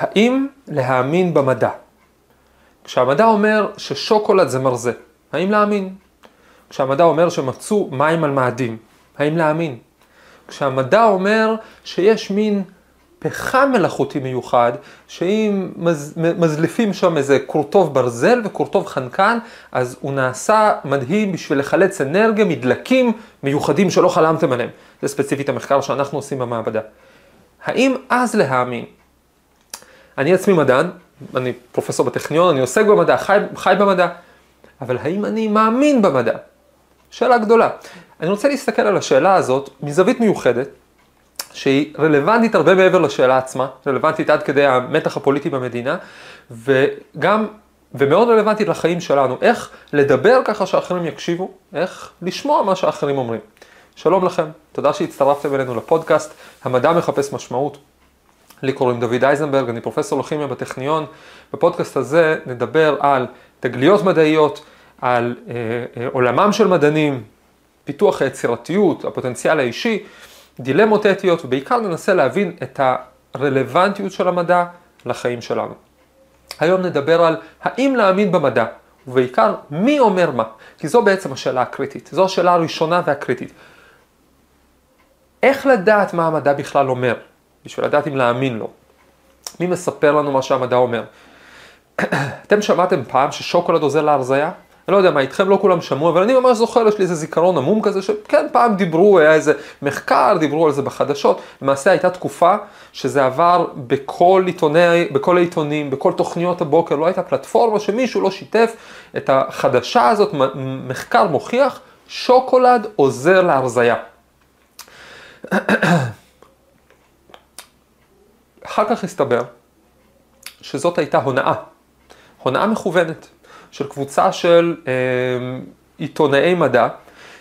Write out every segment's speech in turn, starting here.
האם להאמין במדע? כשהמדע אומר ששוקולד זה מרזה, האם להאמין? כשהמדע אומר שמצאו מים על מאדים, האם להאמין? כשהמדע אומר שיש מין פחם מלאכותי מיוחד, שאם מז, מזליפים שם איזה קורטוב ברזל וקורטוב חנקן, אז הוא נעשה מדהים בשביל לחלץ אנרגיה מדלקים מיוחדים שלא חלמתם עליהם. זה ספציפית המחקר שאנחנו עושים במעבדה. האם אז להאמין? אני עצמי מדען, אני פרופסור בטכניון, אני עוסק במדע, חי, חי במדע, אבל האם אני מאמין במדע? שאלה גדולה. אני רוצה להסתכל על השאלה הזאת מזווית מיוחדת, שהיא רלוונטית הרבה מעבר לשאלה עצמה, רלוונטית עד כדי המתח הפוליטי במדינה, וגם, ומאוד רלוונטית לחיים שלנו, איך לדבר ככה שאחרים יקשיבו, איך לשמוע מה שאחרים אומרים. שלום לכם, תודה שהצטרפתם אלינו לפודקאסט, המדע מחפש משמעות. לי קוראים דוד אייזנברג, אני פרופסור לכימיה בטכניון. בפודקאסט הזה נדבר על תגליות מדעיות, על אה, אה, עולמם של מדענים, פיתוח היצירתיות, הפוטנציאל האישי, דילמות אתיות, ובעיקר ננסה להבין את הרלוונטיות של המדע לחיים שלנו. היום נדבר על האם להאמין במדע, ובעיקר מי אומר מה, כי זו בעצם השאלה הקריטית, זו השאלה הראשונה והקריטית. איך לדעת מה המדע בכלל אומר, בשביל לדעת אם להאמין לו? מי מספר לנו מה שהמדע אומר? אתם שמעתם פעם ששוקולד עוזר להרזייה? אני לא יודע מה איתכם, לא כולם שמעו, אבל אני ממש זוכר, יש לי איזה זיכרון עמום כזה, שכן, פעם דיברו, היה איזה מחקר, דיברו על זה בחדשות. למעשה הייתה תקופה שזה עבר בכל עיתוני, בכל העיתונים, בכל תוכניות הבוקר, לא הייתה פלטפורמה שמישהו לא שיתף את החדשה הזאת, מחקר מוכיח, שוקולד עוזר להרזייה. אחר כך הסתבר שזאת הייתה הונאה, הונאה מכוונת. של קבוצה של אה, עיתונאי מדע.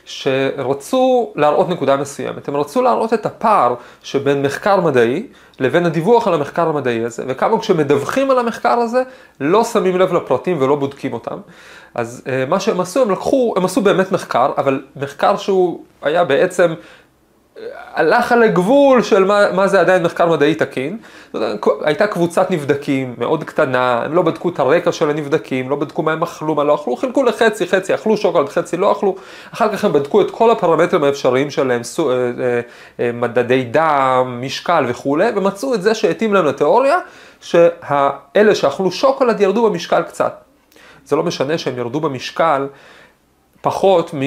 שרצו להראות נקודה מסוימת, הם רצו להראות את הפער שבין מחקר מדעי לבין הדיווח על המחקר המדעי הזה, וכמה כשמדווחים על המחקר הזה לא שמים לב לפרטים ולא בודקים אותם. אז אה, מה שהם עשו, הם לקחו, הם עשו באמת מחקר, אבל מחקר שהוא היה בעצם הלך על הגבול של מה, מה זה עדיין מחקר מדעי תקין. הייתה קבוצת נבדקים מאוד קטנה, הם לא בדקו את הרקע של הנבדקים, לא בדקו מה הם אכלו, מה לא אכלו, חילקו לחצי, חצי אכלו שוקולד, חצי לא אכלו. אחר כך הם בדקו את כל הפרמטרים האפשריים שלהם, סו, אה, אה, אה, מדדי דם, משקל וכולי, ומצאו את זה שהתאים להם לתיאוריה, שהאלה שאכלו שוקולד ירדו במשקל קצת. זה לא משנה שהם ירדו במשקל פחות מ...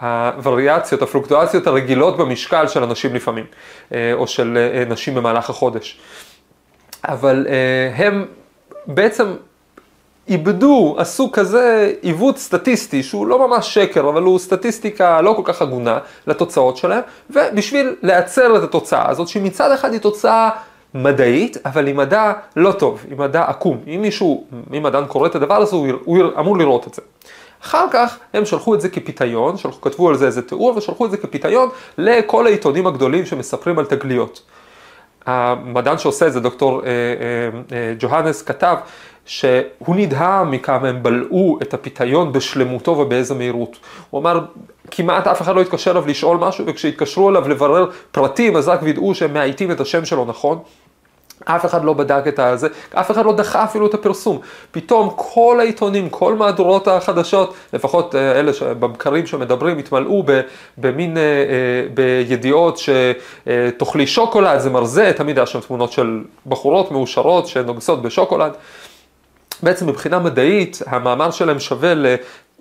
הווריאציות, הפלוקטואציות הרגילות במשקל של אנשים לפעמים, אה, או של אה, נשים במהלך החודש. אבל אה, הם בעצם איבדו, עשו כזה עיוות סטטיסטי, שהוא לא ממש שקר, אבל הוא סטטיסטיקה לא כל כך הגונה לתוצאות שלהם, ובשביל לייצר את התוצאה הזאת, שמצד אחד היא תוצאה מדעית, אבל היא מדע לא טוב, היא מדע עקום. אם מישהו, אם מדען קורא את הדבר הזה, הוא, הוא אמור לראות את זה. אחר כך הם שלחו את זה כפיתיון, שלחו, כתבו על זה איזה תיאור ושלחו את זה כפיתיון לכל העיתונים הגדולים שמספרים על תגליות. המדען שעושה את זה, דוקטור אה, אה, אה, ג'והנס, כתב שהוא נדהם מכמה הם בלעו את הפיתיון בשלמותו ובאיזה מהירות. הוא אמר, כמעט אף אחד לא התקשר אליו לשאול משהו, וכשהתקשרו אליו לברר פרטים, אז רק וידאו שהם מאייתים את השם שלו נכון. אף אחד לא בדק את הזה, אף אחד לא דחה אפילו את הפרסום. פתאום כל העיתונים, כל מהדורות החדשות, לפחות אה, אלה בבקרים שמדברים, התמלאו במין, אה, אה, בידיעות שתאכלי שוקולד, זה מרזה, תמיד היה שם תמונות של בחורות מאושרות שנוגסות בשוקולד. בעצם מבחינה מדעית, המאמר שלהם שווה ל...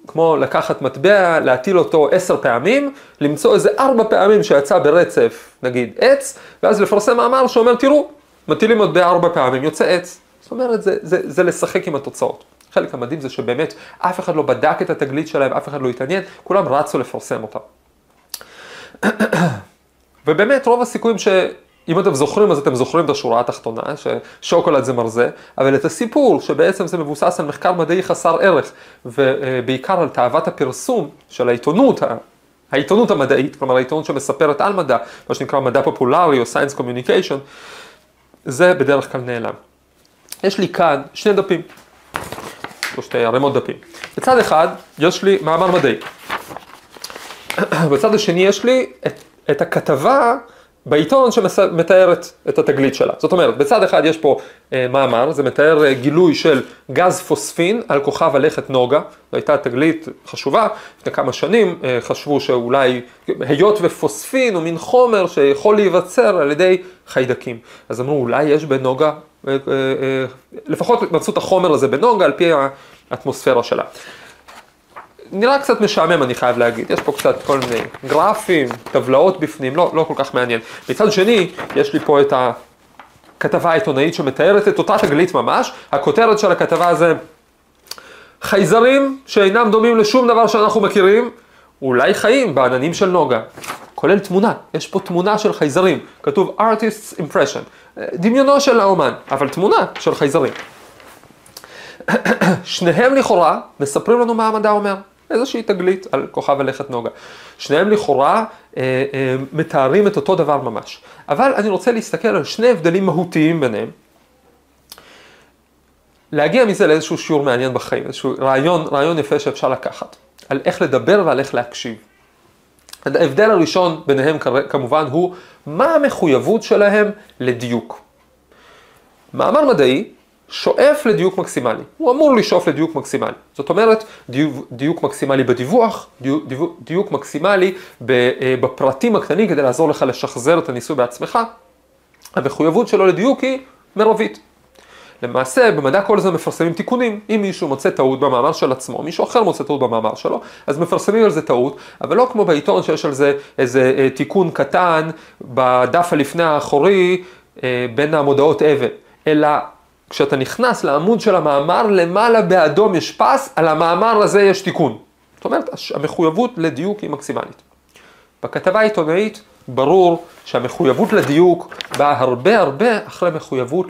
כמו לקחת מטבע, להטיל אותו עשר פעמים, למצוא איזה ארבע פעמים שיצא ברצף, נגיד עץ, ואז לפרסם מאמר שאומר, תראו, מטילים עוד בארבע פעמים, יוצא עץ. זאת אומרת, זה, זה, זה לשחק עם התוצאות. חלק המדהים זה שבאמת אף אחד לא בדק את התגלית שלהם, אף אחד לא התעניין, כולם רצו לפרסם אותה. ובאמת רוב הסיכויים שאם אתם זוכרים, אז אתם זוכרים את השורה התחתונה, ששוקולד זה מרזה, אבל את הסיפור שבעצם זה מבוסס על מחקר מדעי חסר ערך, ובעיקר על תאוות הפרסום של העיתונות, העיתונות המדעית, כלומר העיתונות שמספרת על מדע, מה שנקרא מדע פופולרי או science communication, זה בדרך כלל נעלם. יש לי כאן שני דפים, או שתי ערימות דפים. בצד אחד יש לי מאמר מדעי. בצד השני יש לי את, את הכתבה בעיתון שמתארת את התגלית שלה. זאת אומרת, בצד אחד יש פה אה, מאמר, זה מתאר אה, גילוי של גז פוספין על כוכב הלכת נוגה, זו הייתה תגלית חשובה, לפני כמה שנים אה, חשבו שאולי, היות ופוספין הוא מין חומר שיכול להיווצר על ידי חיידקים. אז אמרו, אולי יש בנוגה, אה, אה, אה, לפחות מצאו את החומר הזה בנוגה על פי האטמוספירה שלה. נראה קצת משעמם, אני חייב להגיד. יש פה קצת כל מיני גרפים, טבלאות בפנים, לא, לא כל כך מעניין. מצד שני, יש לי פה את הכתבה העיתונאית שמתארת את אותה תגלית ממש. הכותרת של הכתבה זה חייזרים שאינם דומים לשום דבר שאנחנו מכירים, אולי חיים בעננים של נוגה. כולל תמונה, יש פה תמונה של חייזרים. כתוב artist's impression, דמיונו של האומן, אבל תמונה של חייזרים. שניהם לכאורה מספרים לנו מה המדע אומר. איזושהי תגלית על כוכב הלכת נוגה. שניהם לכאורה אה, אה, מתארים את אותו דבר ממש. אבל אני רוצה להסתכל על שני הבדלים מהותיים ביניהם. להגיע מזה לאיזשהו שיעור מעניין בחיים, איזשהו רעיון, רעיון יפה שאפשר לקחת, על איך לדבר ועל איך להקשיב. ההבדל הראשון ביניהם כמובן הוא מה המחויבות שלהם לדיוק. מאמר מדעי שואף לדיוק מקסימלי, הוא אמור לשאוף לדיוק מקסימלי. זאת אומרת, דיוק, דיוק מקסימלי בדיווח, דיוק, דיוק, מקסימלי אה, בפרטים הקטנים כדי לעזור לך לשחזר את הניסוי בעצמך. המחויבות שלו לדיוק היא מרבית. למעשה, במדע כל הזמן מפרסמים תיקונים. אם מישהו מוצא טעות במאמר של עצמו, מישהו אחר מוצא טעות במאמר שלו, אז מפרסמים על זה טעות, אבל לא כמו בעיתון שיש על זה איזה אה, תיקון קטן בדף הלפני האחורי אה, בין המודעות אבן, אלא כשאתה נכנס לעמוד של המאמר, למעלה באדום יש פס, על המאמר הזה יש תיקון. זאת אומרת, המחויבות לדיוק היא מקסימלית. בכתבה העיתונאית ברור שהמחויבות לדיוק באה הרבה הרבה אחרי מחויבות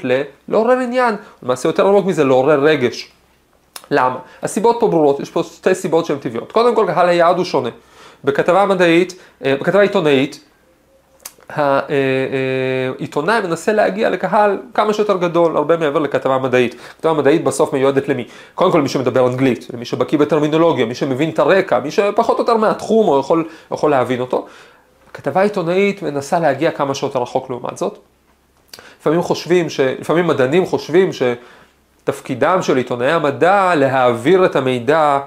לעורר עניין, למעשה יותר עמוק מזה, לעורר רגש. למה? הסיבות פה ברורות, יש פה שתי סיבות שהן טבעיות. קודם כל, קהל היעד הוא שונה. בכתבה מדעית, אה, בכתבה עיתונאית, העיתונאי מנסה להגיע לקהל כמה שיותר גדול, הרבה מעבר לכתבה מדעית. כתבה מדעית בסוף מיועדת למי? קודם כל מי שמדבר אנגלית, למי שבקיא בטרמינולוגיה, מי שמבין את הרקע, מי שפחות או יותר מהתחום או יכול, יכול להבין אותו. כתבה עיתונאית מנסה להגיע כמה שיותר רחוק לעומת זאת. לפעמים חושבים, ש... לפעמים מדענים חושבים שתפקידם של עיתונאי המדע להעביר את המידע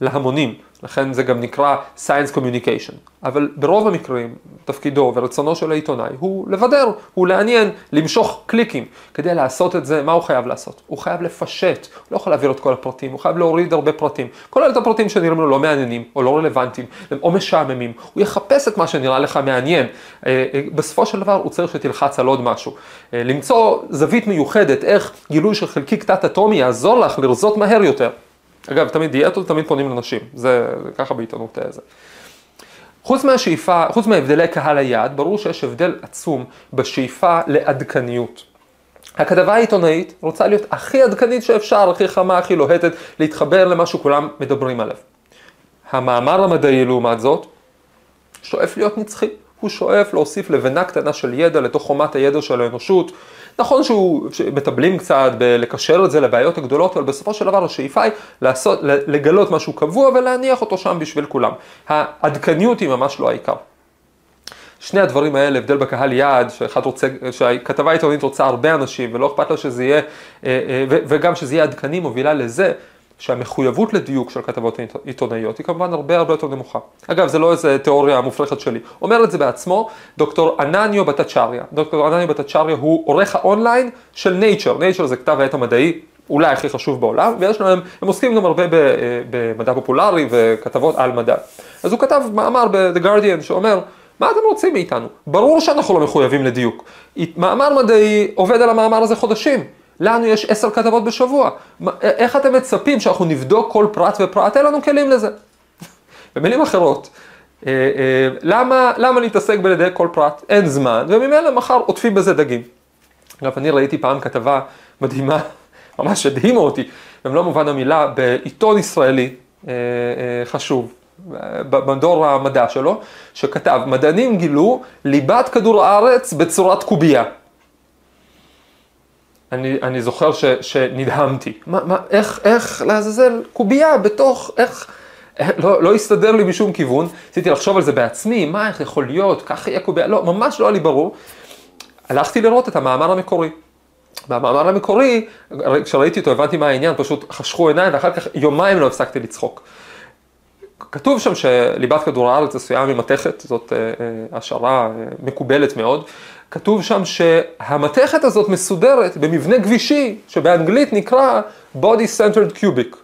להמונים. לכן זה גם נקרא Science Communication. אבל ברוב המקרים, תפקידו ורצונו של העיתונאי הוא לבדר, הוא לעניין, למשוך קליקים. כדי לעשות את זה, מה הוא חייב לעשות? הוא חייב לפשט, הוא לא יכול להעביר את כל הפרטים, הוא חייב להוריד הרבה פרטים. כולל את הפרטים שנראים לו לא מעניינים, או לא רלוונטיים, או משעממים. הוא יחפש את מה שנראה לך מעניין. אה, אה, בסופו של דבר הוא צריך שתלחץ על עוד משהו. אה, למצוא זווית מיוחדת, איך גילוי של חלקיק תת-אטומי יעזור לך לרזות מהר יותר. אגב, תמיד דיאטות תמיד פונים לנשים, זה ככה בעיתונות זה. חוץ מהשאיפה, חוץ מהבדלי קהל היעד, ברור שיש הבדל עצום בשאיפה לעדכניות. הכתבה העיתונאית רוצה להיות הכי עדכנית שאפשר, הכי חמה, הכי לוהטת, להתחבר למה שכולם מדברים עליו. המאמר המדעי, לעומת זאת, שואף להיות נצחי. הוא שואף להוסיף לבנה קטנה של ידע לתוך חומת הידע של האנושות, נכון שהוא, מטבלים קצת בלקשר את זה לבעיות הגדולות, אבל בסופו של דבר השאיפה היא לעשות, לגלות משהו קבוע ולהניח אותו שם בשביל כולם. העדכניות היא ממש לא העיקר. שני הדברים האלה, הבדל בקהל יעד, שאחד רוצה, שהכתבה העיתונאית רוצה הרבה אנשים ולא אכפת לה שזה יהיה, אה, אה, וגם שזה יהיה עדכני, מובילה לזה שהמחויבות לדיוק של כתבות עיתונאיות היא כמובן הרבה הרבה יותר נמוכה. אגב, זה לא איזה תיאוריה מופרכת שלי. אומר את זה בעצמו דוקטור אנניו בטצ'ריה. דוקטור אנניו בטצ'ריה הוא עורך האונליין של Nature. Nature זה כתב העת המדעי אולי הכי חשוב בעולם, ויש להם, הם עוסקים גם הרבה במדע פופולרי וכתבות על מדע. אז הוא כתב מאמר ב-The Guardian שאומר, מה אתם רוצים מאיתנו? ברור שאנחנו לא מחויבים לדיוק. מאמר מדעי עובד על המאמר הזה חודשים. לנו יש עשר כתבות בשבוע. איך אתם מצפים שאנחנו נבדוק כל פרט ופרט? אין לנו כלים לזה. במילים אחרות, אה, אה, למה, למה להתעסק בלדייק כל פרט? אין זמן, וממילא מחר עוטפים בזה דגים. אגב, אני ראיתי פעם כתבה מדהימה, ממש הדהימה אותי, במלוא מובן המילה, בעיתון ישראלי אה, חשוב, במדור המדע שלו, שכתב, מדענים גילו ליבת כדור הארץ בצורת קובייה. אני, אני זוכר ש, שנדהמתי. מה, מה, איך, איך לעזאזל קובייה בתוך, איך, לא, לא הסתדר לי בשום כיוון, רציתי לחשוב על זה בעצמי, מה, איך יכול להיות, ככה יהיה קובייה, לא, ממש לא היה לי ברור. הלכתי לראות את המאמר המקורי. במאמר המקורי, כשראיתי אותו הבנתי מה העניין, פשוט חשכו עיניים ואחר כך יומיים לא הפסקתי לצחוק. כתוב שם שליבת כדור הארץ עשויה ממתכת, זאת אה, אה, השערה אה, מקובלת מאוד. כתוב שם שהמתכת הזאת מסודרת במבנה גבישי, שבאנגלית נקרא body centered cubic.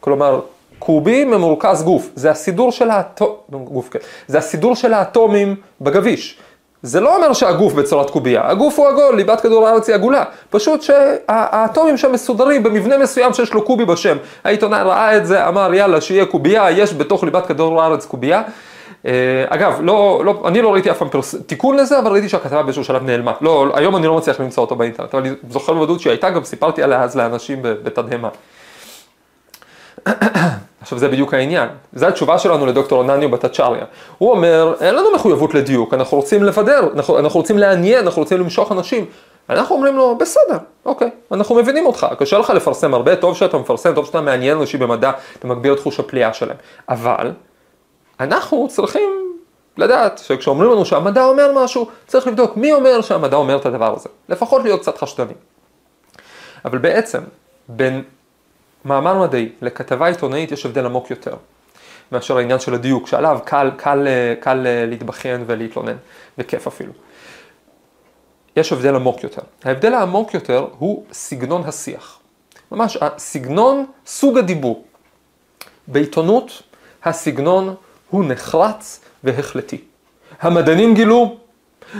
כלומר, קובי ממורכז גוף, זה הסידור של, האטו... גוף, כן. זה הסידור של האטומים בגביש. זה לא אומר שהגוף בצורת קובייה, הגוף הוא עגול, ליבת כדור הארץ היא עגולה, פשוט שהאטומים שם מסודרים במבנה מסוים שיש לו קובי בשם. העיתונאי ראה את זה, אמר יאללה שיהיה קובייה, יש בתוך ליבת כדור הארץ קובייה. אה, אגב, לא, לא, אני לא ראיתי אף פעם פרס... תיקון לזה, אבל ראיתי שהכתבה באיזשהו שלב נעלמה. לא, היום אני לא מצליח למצוא אותו באינטרנט, אבל אני זוכר בוודאות שהיא הייתה, גם סיפרתי עליה אז לאנשים בתדהמה. עכשיו זה בדיוק העניין, זו התשובה שלנו לדוקטור אונניו בטאצ'ריה. הוא אומר, אין לנו מחויבות לדיוק, אנחנו רוצים לבדר, אנחנו, אנחנו רוצים לעניין, אנחנו רוצים למשוך אנשים. אנחנו אומרים לו, בסדר, אוקיי, אנחנו מבינים אותך, קשה לך לפרסם הרבה, טוב שאתה מפרסם, טוב שאתה מעניין אנשים במדע, אתה מגביר את תחוש הפליאה שלהם. אבל, אנחנו צריכים לדעת שכשאומרים לנו שהמדע אומר משהו, צריך לבדוק מי אומר שהמדע אומר את הדבר הזה. לפחות להיות קצת חשדני. אבל בעצם, בין מאמר מדעי לכתבה עיתונאית יש הבדל עמוק יותר מאשר העניין של הדיוק, שעליו קל, קל, קל להתבכיין ולהתלונן, וכיף אפילו. יש הבדל עמוק יותר. ההבדל העמוק יותר הוא סגנון השיח. ממש, הסגנון, סוג הדיבור. בעיתונות הסגנון הוא נחרץ והחלטי. המדענים גילו,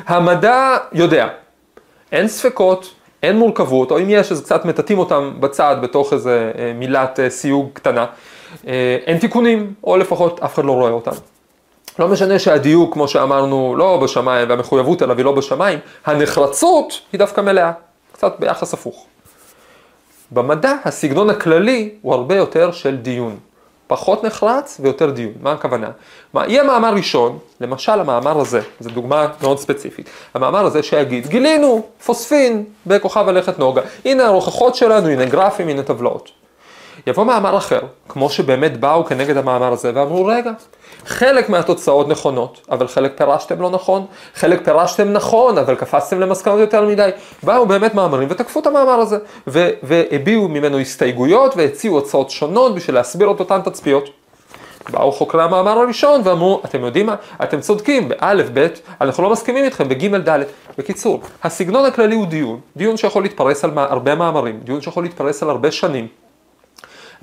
המדע יודע. אין ספקות, אין מורכבות, או אם יש אז קצת מטאטאים אותם בצד בתוך איזה אה, מילת אה, סיוג קטנה, אה, אין תיקונים, או לפחות אף אחד לא רואה אותם. לא משנה שהדיוק, כמו שאמרנו, לא בשמיים, והמחויבות אליו היא לא בשמיים, הנחרצות היא דווקא מלאה, קצת ביחס הפוך. במדע הסגנון הכללי הוא הרבה יותר של דיון. פחות נחרץ ויותר דיון. מה הכוונה? מה, יהיה מאמר ראשון, למשל המאמר הזה, זו דוגמה מאוד ספציפית, המאמר הזה שיגיד, גילינו פוספין בכוכב הלכת נוגה, הנה ההוכחות שלנו, הנה גרפים, הנה טבלאות. יבוא מאמר אחר, כמו שבאמת באו כנגד המאמר הזה ואמרו, רגע, חלק מהתוצאות נכונות, אבל חלק פירשתם לא נכון, חלק פירשתם נכון, אבל קפצתם למסקנות יותר מדי. באו באמת מאמרים ותקפו את המאמר הזה, והביעו ממנו הסתייגויות והציעו הצעות שונות בשביל להסביר את אותן תצפיות. באו חוקרי המאמר הראשון ואמרו, אתם יודעים מה, אתם צודקים, באלף, בית, אנחנו לא מסכימים איתכם, בגימל, דלת. בקיצור, הסגנון הכללי הוא דיון, דיון שיכול להתפרס על הרבה מאמרים, דיון שיכול להתפרס על הרבה שנים.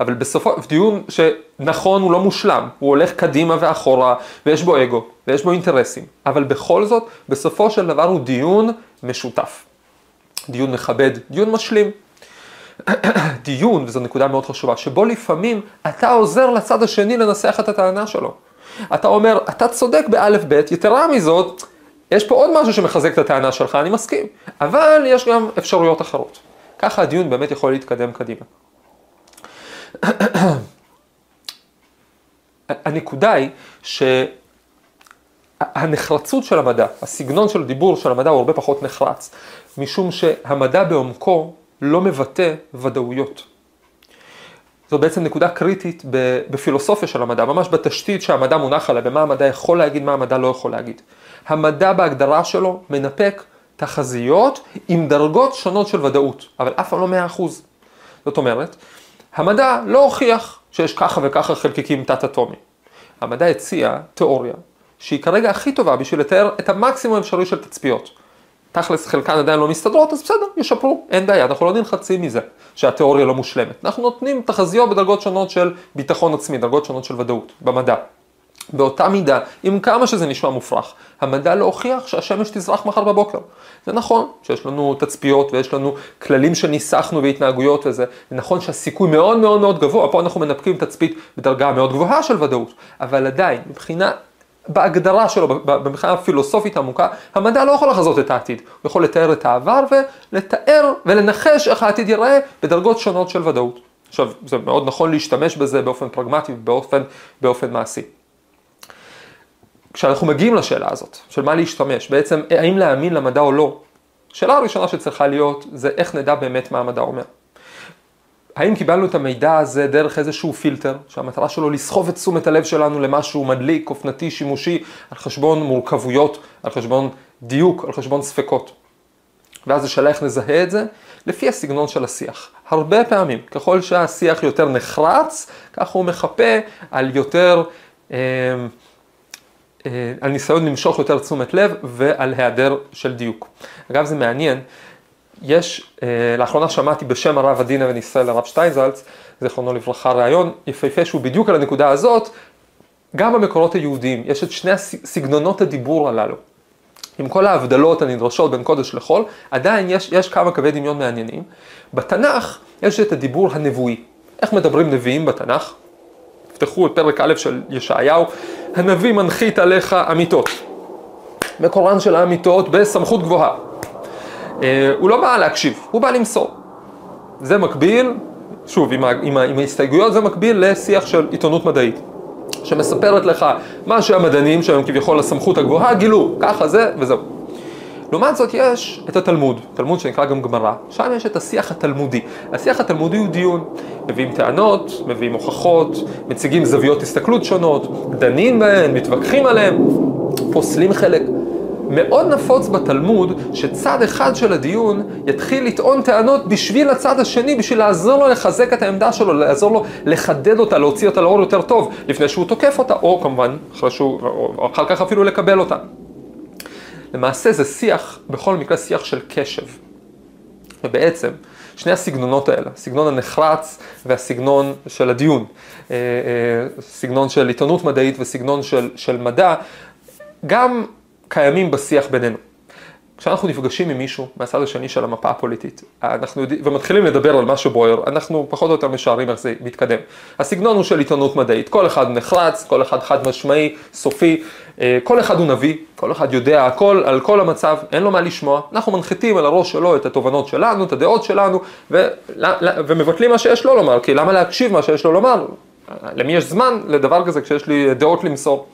אבל בסופו, דיון שנכון הוא לא מושלם, הוא הולך קדימה ואחורה, ויש בו אגו, ויש בו אינטרסים, אבל בכל זאת, בסופו של דבר הוא דיון משותף. דיון מכבד, דיון משלים. דיון, וזו נקודה מאוד חשובה, שבו לפעמים אתה עוזר לצד השני לנסח את הטענה שלו. אתה אומר, אתה צודק באלף בית, יתרה מזאת, יש פה עוד משהו שמחזק את הטענה שלך, אני מסכים, אבל יש גם אפשרויות אחרות. ככה הדיון באמת יכול להתקדם קדימה. הנקודה היא שהנחרצות של המדע, הסגנון של הדיבור של המדע הוא הרבה פחות נחרץ, משום שהמדע בעומקו לא מבטא ודאויות. זו בעצם נקודה קריטית בפילוסופיה של המדע, ממש בתשתית שהמדע מונח עליה, במה המדע יכול להגיד, מה המדע לא יכול להגיד. המדע בהגדרה שלו מנפק תחזיות עם דרגות שונות של ודאות, אבל אף פעם לא מאה אחוז. זאת אומרת, המדע לא הוכיח שיש ככה וככה חלקיקים תת-אטומיים. המדע הציע תיאוריה שהיא כרגע הכי טובה בשביל לתאר את המקסימום האפשרי של תצפיות. תכלס חלקן עדיין לא מסתדרות, אז בסדר, ישפרו, אין בעיה, אנחנו לא נלחצים מזה שהתיאוריה לא מושלמת. אנחנו נותנים תחזיות בדרגות שונות של ביטחון עצמי, דרגות שונות של ודאות, במדע. באותה מידה, עם כמה שזה נשמע מופרך, המדע לא הוכיח שהשמש תזרח מחר בבוקר. זה נכון שיש לנו תצפיות ויש לנו כללים שניסחנו והתנהגויות וזה, זה נכון שהסיכוי מאוד מאוד מאוד גבוה, פה אנחנו מנפקים תצפית בדרגה מאוד גבוהה של ודאות, אבל עדיין, מבחינה, בהגדרה שלו, מבחינה הפילוסופית העמוקה, המדע לא יכול לחזות את העתיד, הוא יכול לתאר את העבר ולתאר ולנחש איך העתיד ייראה בדרגות שונות של ודאות. עכשיו, זה מאוד נכון להשתמש בזה באופן פרגמטי ובאופן מעשי. כשאנחנו מגיעים לשאלה הזאת, של מה להשתמש, בעצם האם להאמין למדע או לא, השאלה הראשונה שצריכה להיות זה איך נדע באמת מה המדע אומר. האם קיבלנו את המידע הזה דרך איזשהו פילטר, שהמטרה שלו לסחוב את תשומת הלב שלנו למשהו מדליק, אופנתי, שימושי, על חשבון מורכבויות, על חשבון דיוק, על חשבון ספקות. ואז השאלה איך נזהה את זה? לפי הסגנון של השיח. הרבה פעמים, ככל שהשיח יותר נחרץ, ככה הוא מחפה על יותר, אה, אה, על ניסיון למשוך יותר תשומת לב ועל היעדר של דיוק. אגב, זה מעניין, יש, אה, לאחרונה שמעתי בשם הרב עדינה בן ישראל, הרב שטיינזלץ, זיכרונו לברכה, ראיון יפהפה שהוא בדיוק על הנקודה הזאת, גם במקורות היהודיים, יש את שני סגנונות הדיבור הללו. עם כל ההבדלות הנדרשות בין קודש לחול, עדיין יש, יש כמה קווי דמיון מעניינים. בתנ"ך יש את הדיבור הנבואי. איך מדברים נביאים בתנ"ך? תפתחו את פרק א' של ישעיהו, הנביא מנחית עליך אמיתות. מקורן של האמיתות בסמכות גבוהה. אה, הוא לא בא להקשיב, הוא בא למסור. זה מקביל, שוב, עם, ה, עם, ה, עם ההסתייגויות זה מקביל לשיח של עיתונות מדעית. שמספרת לך מה שהמדענים, שהם כביכול הסמכות הגבוהה, גילו, ככה זה וזהו. לעומת זאת יש את התלמוד, תלמוד שנקרא גם גמרא, שם יש את השיח התלמודי. השיח התלמודי הוא דיון, מביאים טענות, מביאים הוכחות, מציגים זוויות הסתכלות שונות, דנים בהן, מתווכחים עליהן, פוסלים חלק. מאוד נפוץ בתלמוד שצד אחד של הדיון יתחיל לטעון טענות בשביל הצד השני, בשביל לעזור לו לחזק את העמדה שלו, לעזור לו לחדד אותה, להוציא אותה לאור יותר טוב, לפני שהוא תוקף אותה, או כמובן, אחרי שהוא, או אחר כך אפילו לקבל אותה. למעשה זה שיח, בכל מקרה שיח של קשב. ובעצם, שני הסגנונות האלה, הסגנון הנחרץ והסגנון של הדיון, אה, אה, סגנון של עיתונות מדעית וסגנון של, של מדע, גם קיימים בשיח בינינו. כשאנחנו נפגשים עם מישהו מהצד השני של המפה הפוליטית, אנחנו יודעים, ומתחילים לדבר על מה שבוער, אנחנו פחות או יותר משערים איך זה מתקדם. הסגנון הוא של עיתונות מדעית, כל אחד נחרץ, כל אחד חד משמעי, סופי, אה, כל אחד הוא נביא, כל אחד יודע הכל על כל המצב, אין לו מה לשמוע, אנחנו מנחיתים על הראש שלו את התובנות שלנו, את הדעות שלנו, ו... ומבטלים מה שיש לו לומר, כי למה להקשיב מה שיש לו לומר? למי יש זמן לדבר כזה כשיש לי דעות למסור?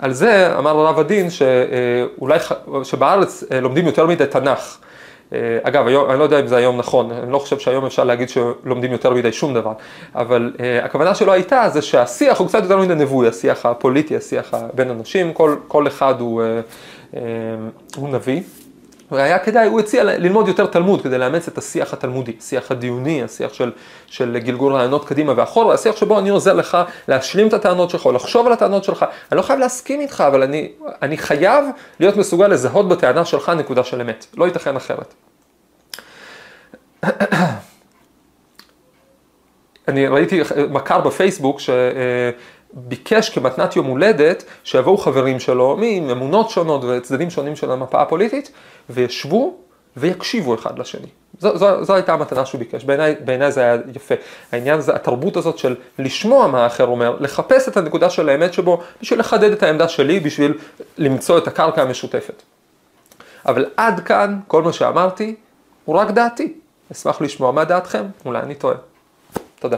על זה אמר הרב הדין שאולי, שבארץ אה, לומדים יותר מדי תנ"ך. אה, אגב, היום, אני לא יודע אם זה היום נכון, אני לא חושב שהיום אפשר להגיד שלומדים יותר מדי שום דבר, אבל uh, הכוונה שלו הייתה זה שהשיח הוא קצת יותר מדי נבואי, השיח הפוליטי, השיח בין אנשים, כל, כל אחד הוא, uh, uh, הוא נביא. והיה כדאי, הוא הציע ללמוד יותר תלמוד כדי לאמץ את השיח התלמודי, השיח הדיוני, השיח של, של גלגול רעיונות קדימה ואחורה, השיח שבו אני עוזר לך להשלים את הטענות שלך, או לחשוב על הטענות שלך. אני לא חייב להסכים איתך, אבל אני, אני חייב להיות מסוגל לזהות בטענה שלך נקודה של אמת. לא ייתכן אחרת. אני ראיתי מכר בפייסבוק ש... ביקש כמתנת יום הולדת שיבואו חברים שלו מאמונות שונות וצדדים שונים של המפה הפוליטית וישבו ויקשיבו אחד לשני. זו, זו, זו הייתה המתנה שהוא ביקש, בעיניי בעיני זה היה יפה. העניין זה התרבות הזאת של לשמוע מה האחר אומר, לחפש את הנקודה של האמת שבו בשביל לחדד את העמדה שלי, בשביל למצוא את הקרקע המשותפת. אבל עד כאן כל מה שאמרתי הוא רק דעתי. אשמח לשמוע מה דעתכם, אולי אני טועה. תודה.